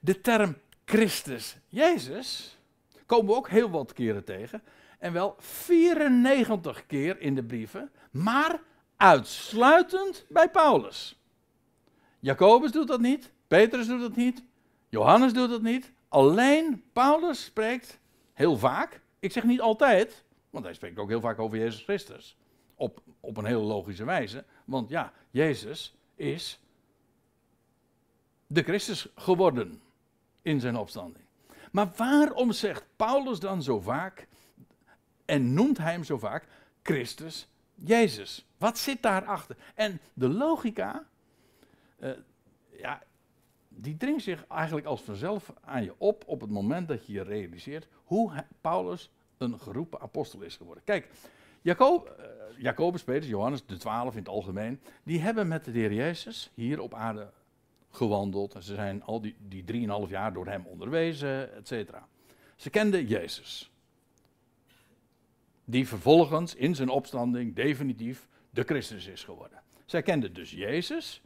De term Christus Jezus komen we ook heel wat keren tegen. En wel 94 keer in de brieven, maar uitsluitend bij Paulus. Jacobus doet dat niet, Petrus doet dat niet, Johannes doet het niet. Alleen Paulus spreekt heel vaak. Ik zeg niet altijd, want hij spreekt ook heel vaak over Jezus Christus. Op, op een hele logische wijze. Want ja, Jezus is de Christus geworden in zijn opstanding. Maar waarom zegt Paulus dan zo vaak en noemt hij hem zo vaak Christus Jezus? Wat zit daarachter? En de logica, uh, ja, die dringt zich eigenlijk als vanzelf aan je op op het moment dat je je realiseert hoe Paulus een geroepen apostel is geworden. Kijk, Jacob, uh, Jacobus, Petrus, Johannes, de twaalf in het algemeen, die hebben met de Heer Jezus hier op aarde gewandeld. En ze zijn al die, die drieënhalf jaar door hem onderwezen, et cetera. Ze kenden Jezus. Die vervolgens in zijn opstanding definitief de Christus is geworden. Zij kenden dus Jezus,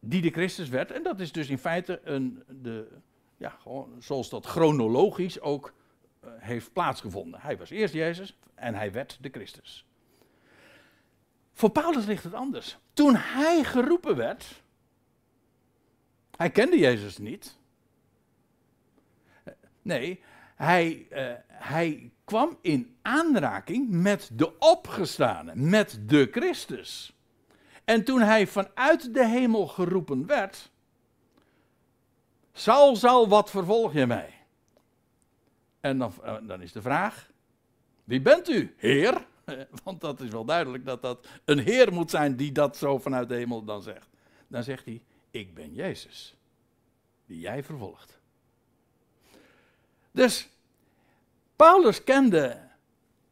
die de Christus werd. En dat is dus in feite een, de, ja, gewoon zoals dat chronologisch ook uh, heeft plaatsgevonden. Hij was eerst Jezus en hij werd de Christus. Voor Paulus ligt het anders. Toen hij geroepen werd, hij kende Jezus niet. Nee, hij, uh, hij kwam in aanraking met de opgestane, met de Christus. En toen hij vanuit de hemel geroepen werd, Saul, Saul, wat vervolg je mij? En dan, uh, dan is de vraag, wie bent u, Heer? Want dat is wel duidelijk dat dat een Heer moet zijn die dat zo vanuit de hemel dan zegt. Dan zegt hij, ik ben Jezus, die jij vervolgt. Dus Paulus kende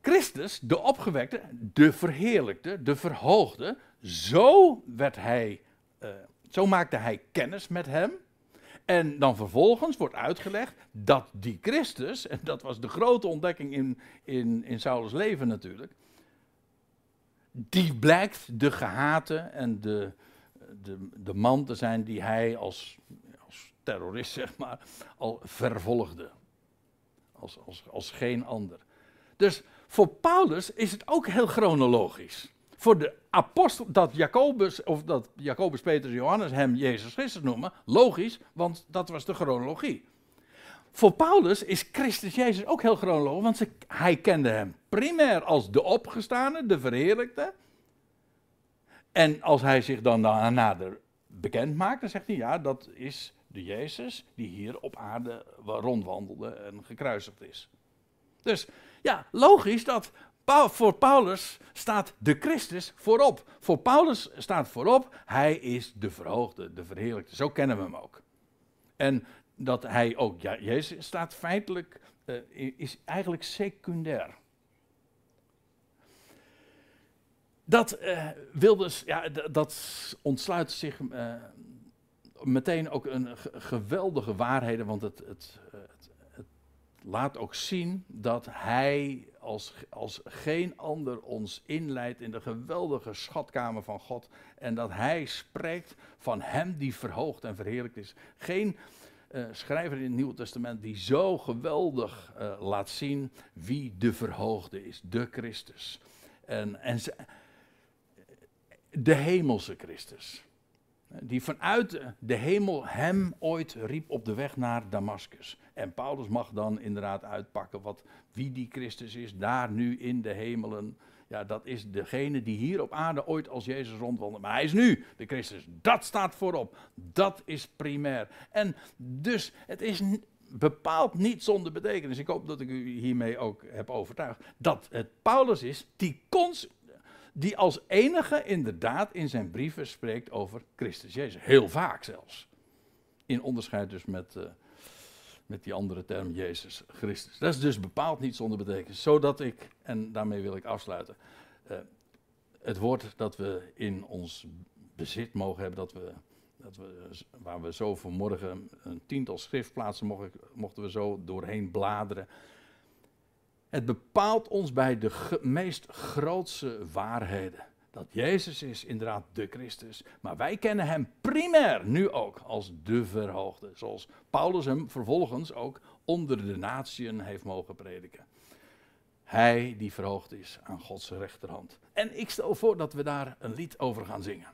Christus, de opgewekte, de verheerlijkte, de verhoogde. Zo werd hij, uh, zo maakte hij kennis met hem. En dan vervolgens wordt uitgelegd dat die Christus, en dat was de grote ontdekking in, in, in Saulus leven natuurlijk, die blijkt de gehate en de, de, de man te zijn die hij als, als terrorist, zeg maar, al vervolgde. Als, als, geen ander. Dus voor Paulus is het ook heel chronologisch. Voor de apostel, dat Jacobus, of dat Jacobus, Petrus, Johannes hem Jezus Christus noemen, logisch, want dat was de chronologie. Voor Paulus is Christus Jezus ook heel chronologisch, want hij kende hem primair als de opgestane, de verheerlijkte. En als hij zich dan nader bekend maakt, dan zegt hij, ja, dat is de Jezus die hier op aarde rondwandelde en gekruisigd is. Dus ja, logisch dat voor Paulus staat de Christus voorop. Voor Paulus staat voorop, hij is de verhoogde, de verheerlijkte. Zo kennen we hem ook. En dat hij ook, ja, Jezus staat feitelijk, uh, is eigenlijk secundair. Dat uh, wil dus, ja, dat ontsluit zich uh, meteen ook een geweldige waarheden, want het, het, het, laat ook zien dat hij als, als geen ander ons inleidt in de geweldige schatkamer van God en dat hij spreekt van hem die verhoogd en verheerlijkt is. Geen uh, schrijver in het Nieuwe Testament die zo geweldig uh, laat zien wie de verhoogde is, de Christus. En, en de hemelse Christus. Die vanuit de hemel hem ooit riep op de weg naar Damascus. En Paulus mag dan inderdaad uitpakken wat, wie die Christus is, daar nu in de hemelen. Ja, dat is degene die hier op aarde ooit als Jezus rondwandelt. Maar hij is nu de Christus. Dat staat voorop. Dat is primair. En dus, het is bepaald niet zonder betekenis. Ik hoop dat ik u hiermee ook heb overtuigd. Dat het Paulus is die constant die als enige inderdaad in zijn brieven spreekt over Christus Jezus. Heel vaak zelfs. In onderscheid dus met, uh, met die andere term Jezus Christus. Dat is dus bepaald niet zonder betekenis. Zodat ik, en daarmee wil ik afsluiten, uh, het woord dat we in ons bezit mogen hebben, dat we, dat we, waar we zo vanmorgen een tiental schriftplaatsen mochten, mochten we zo doorheen bladeren. Het bepaalt ons bij de meest grootse waarheden. Dat Jezus is inderdaad de Christus. Maar wij kennen hem primair nu ook als de verhoogde. Zoals Paulus hem vervolgens ook onder de natieën heeft mogen prediken. Hij die verhoogd is aan Gods rechterhand. En ik stel voor dat we daar een lied over gaan zingen.